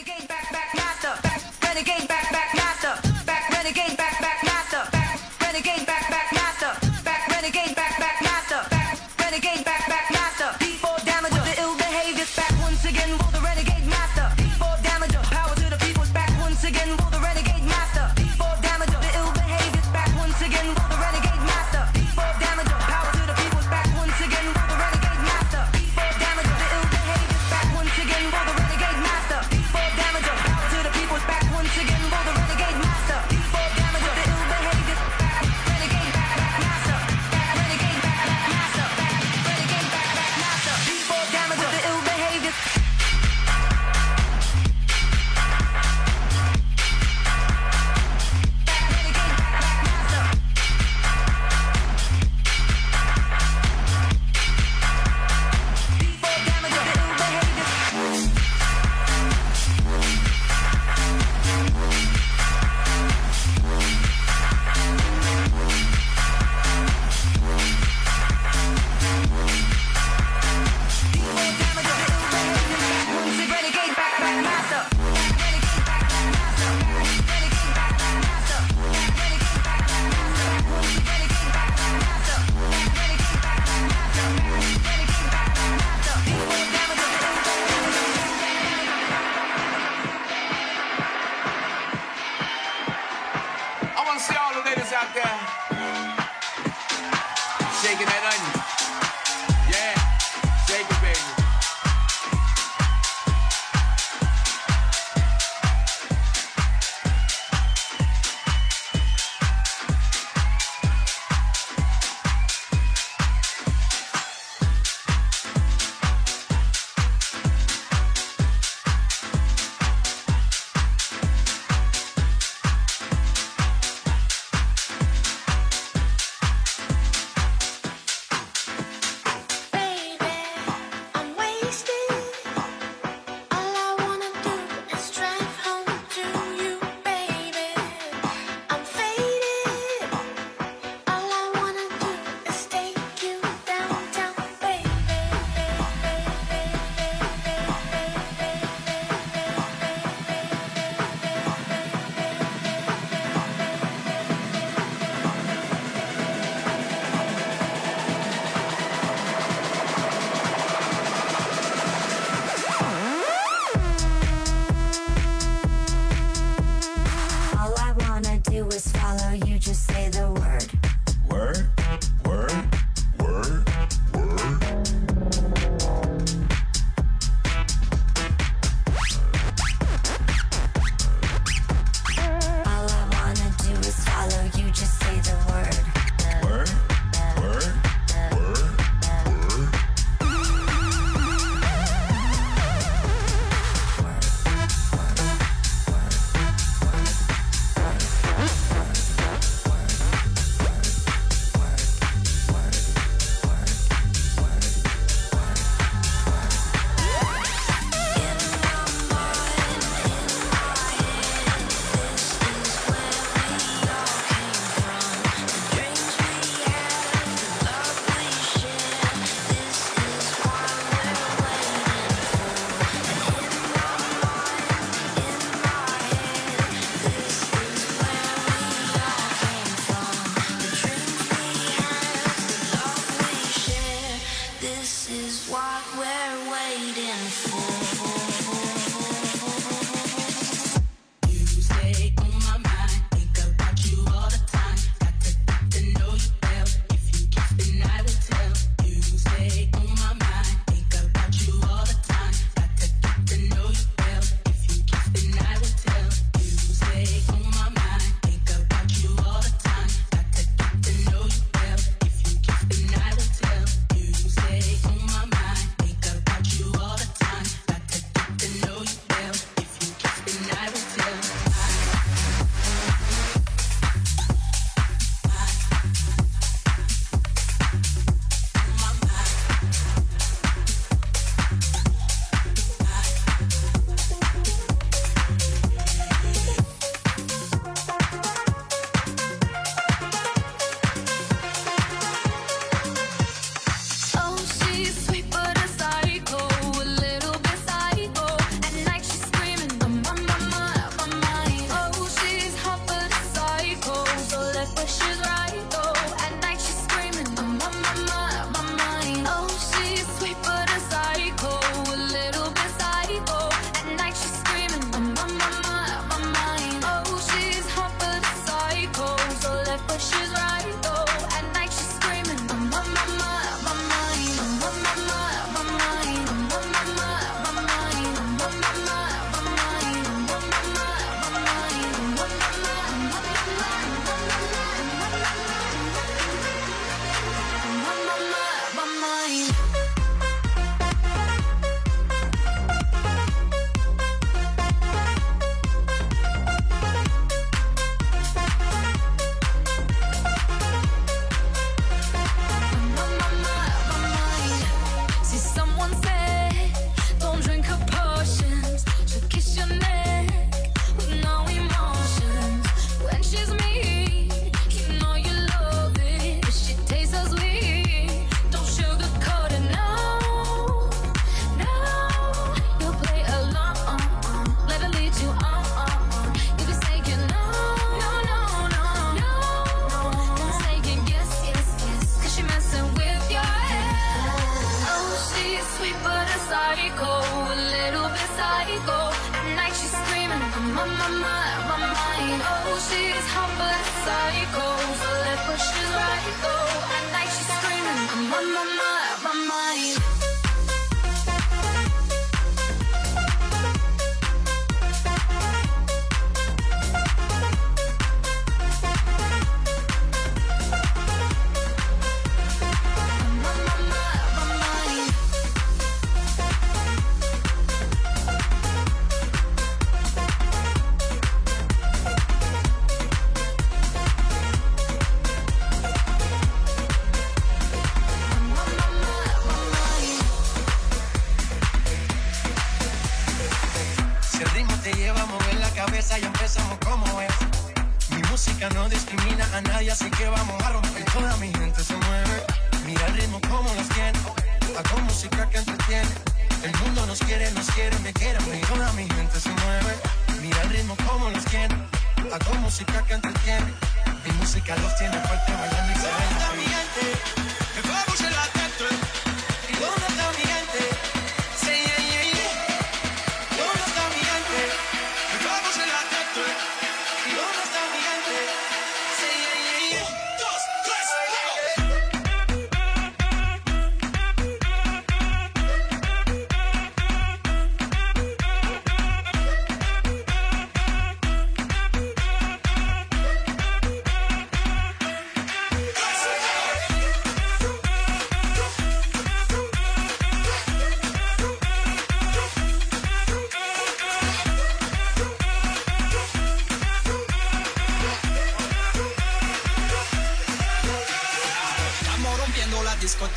Renegade back back master. Renegade back back master.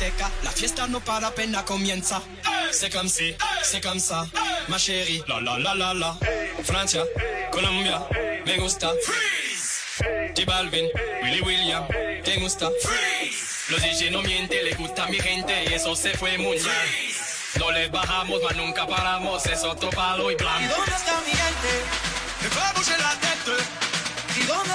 discoteca. La fiesta no para apenas comienza. C'est comme si, c'est comme ça, ma chérie. La la la la la. Francia, Colombia, me gusta. Freeze. J Balvin, Willy William, te gusta. Freeze. Los DJ no mienten, le gusta a mi gente y eso se fue muy bien. No les bajamos, mas nunca paramos, es otro palo y plan. ¿Y dónde está mi gente? Me fue la tête. ¿Y dónde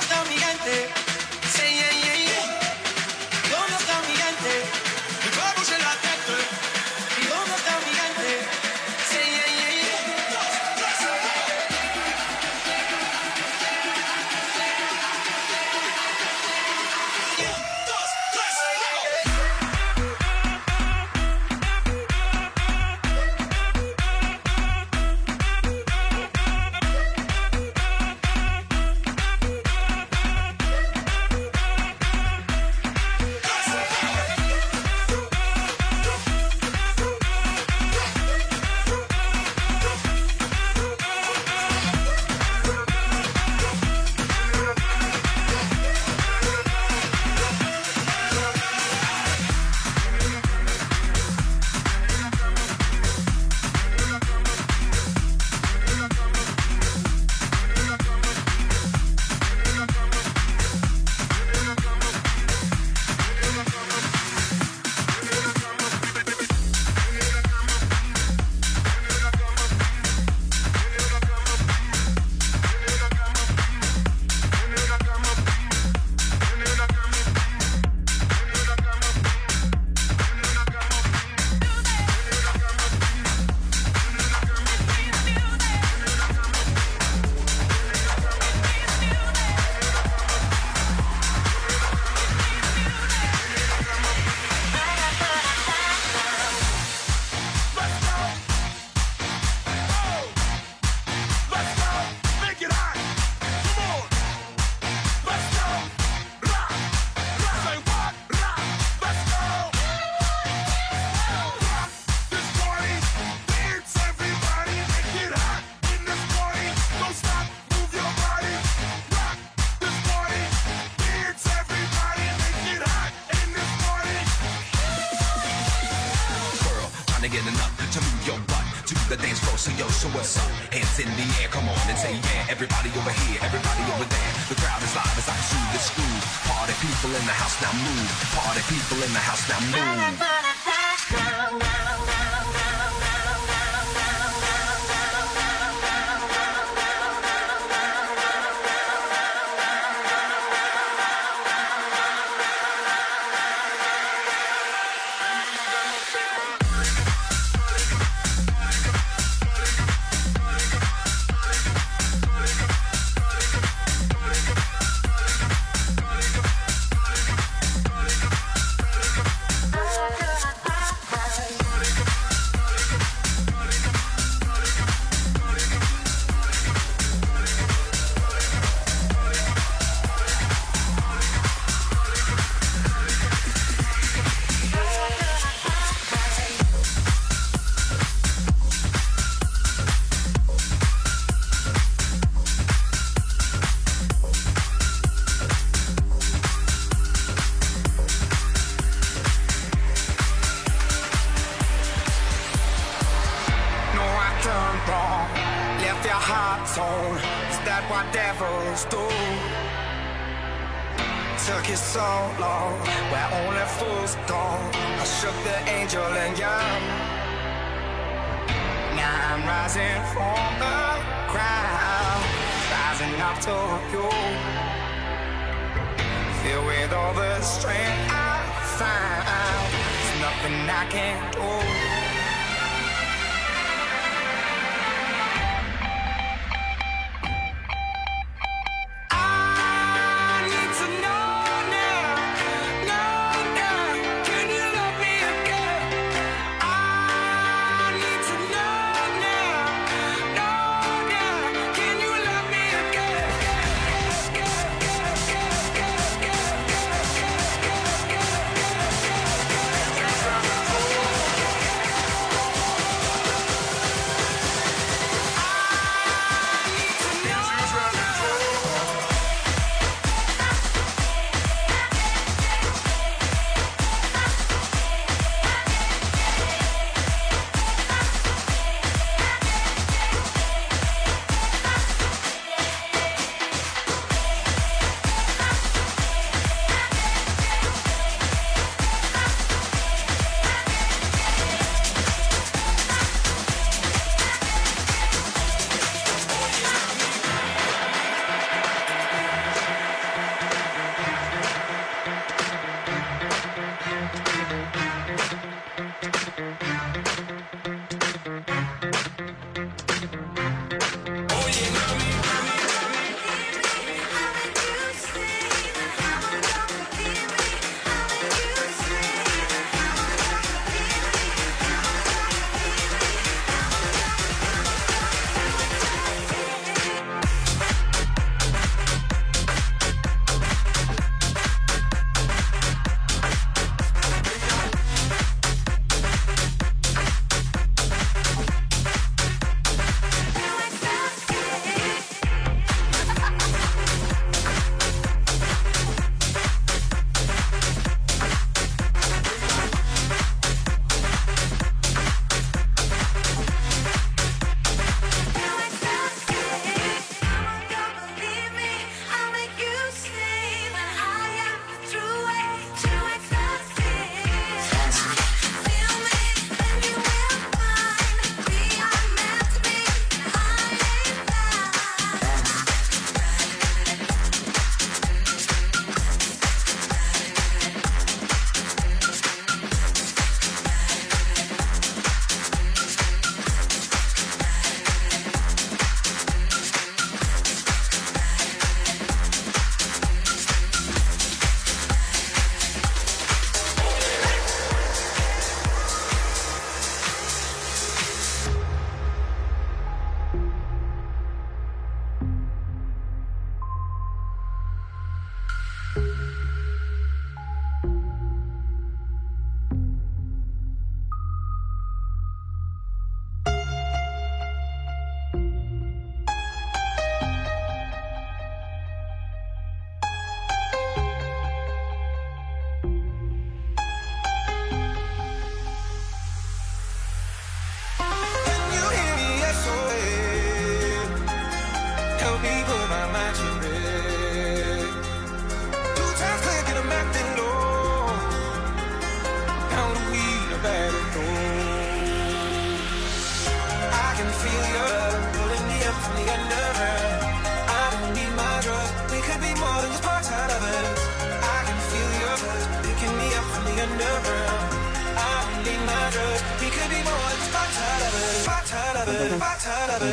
We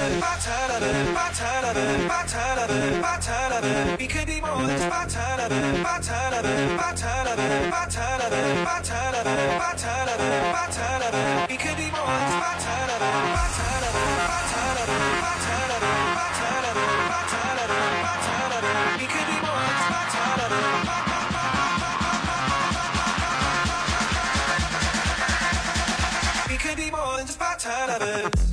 could be more than We could be more than could be more than just part of it.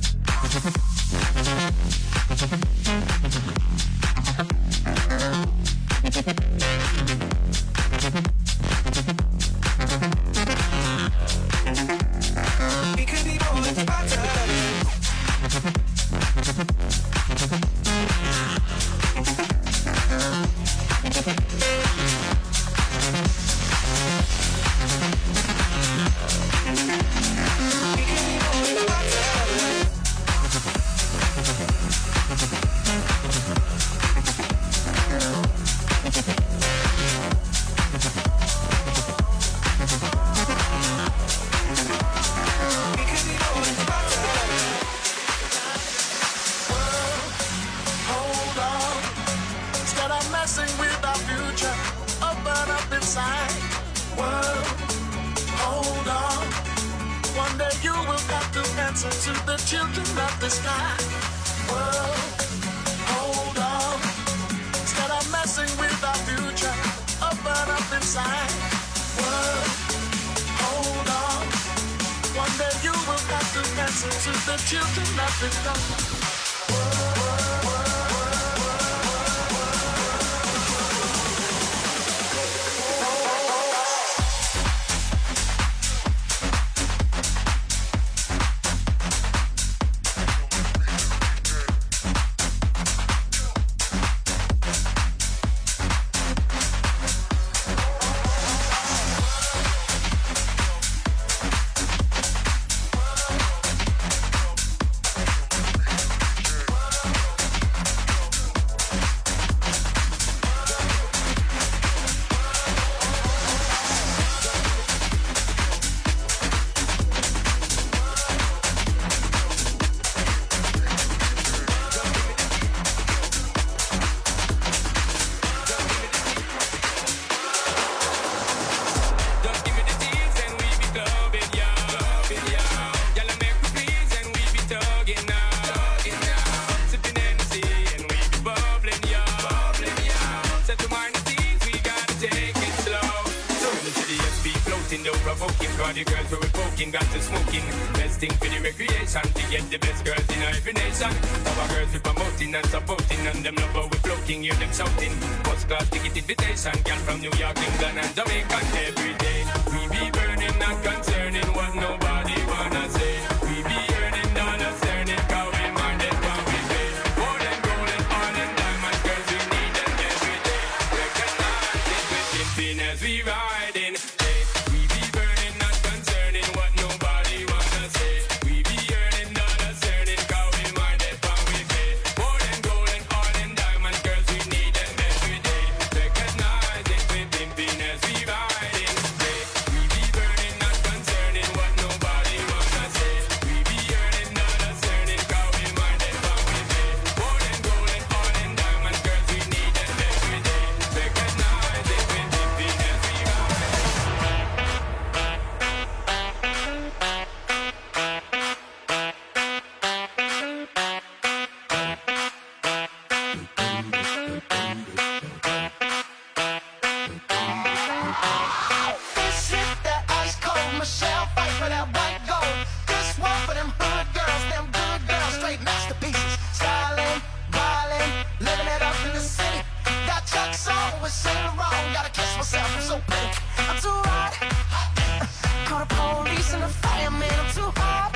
in the fire, man, I'm too hot.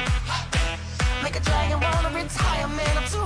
Make a dragon wanna retire, man, I'm too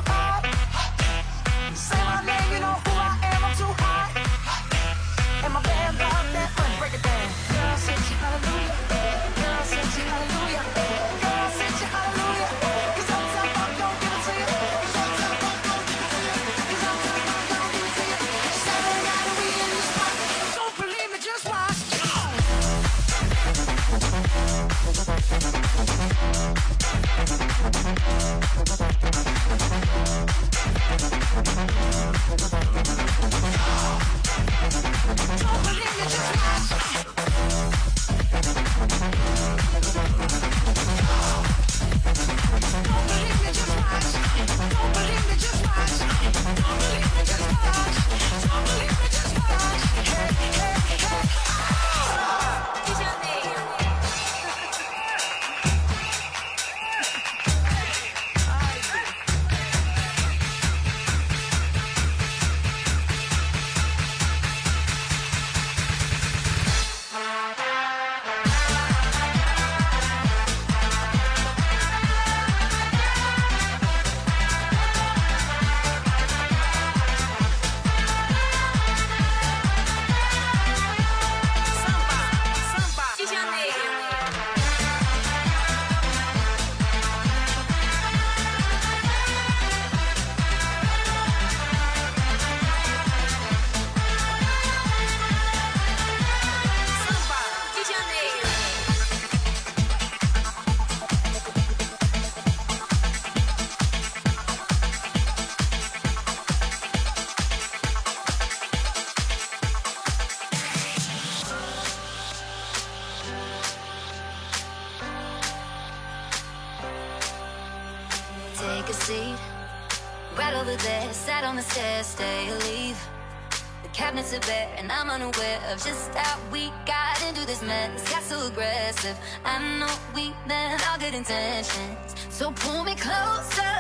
intentions. So pull me closer.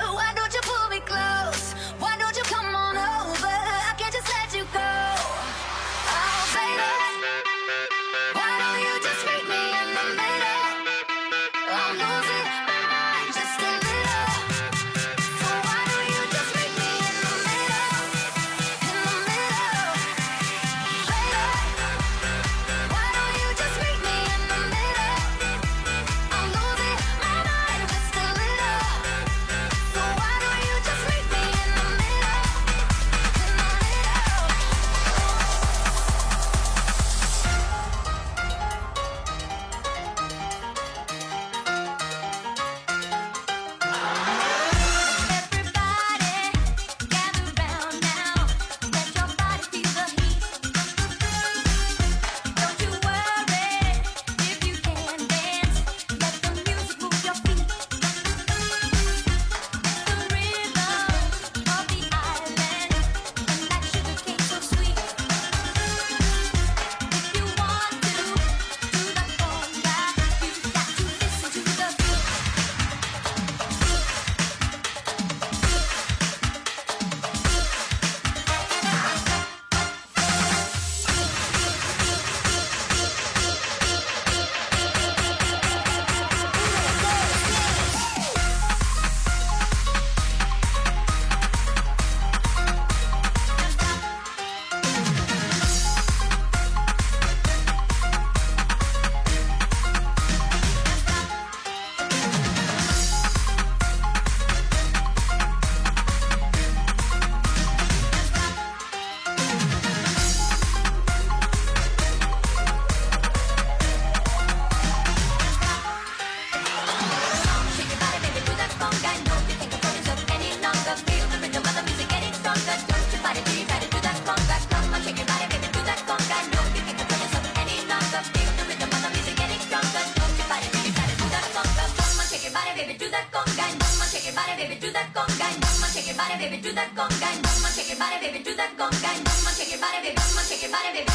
your body, baby, do that conga. Mama, shake your body, baby, on, shake your body, baby.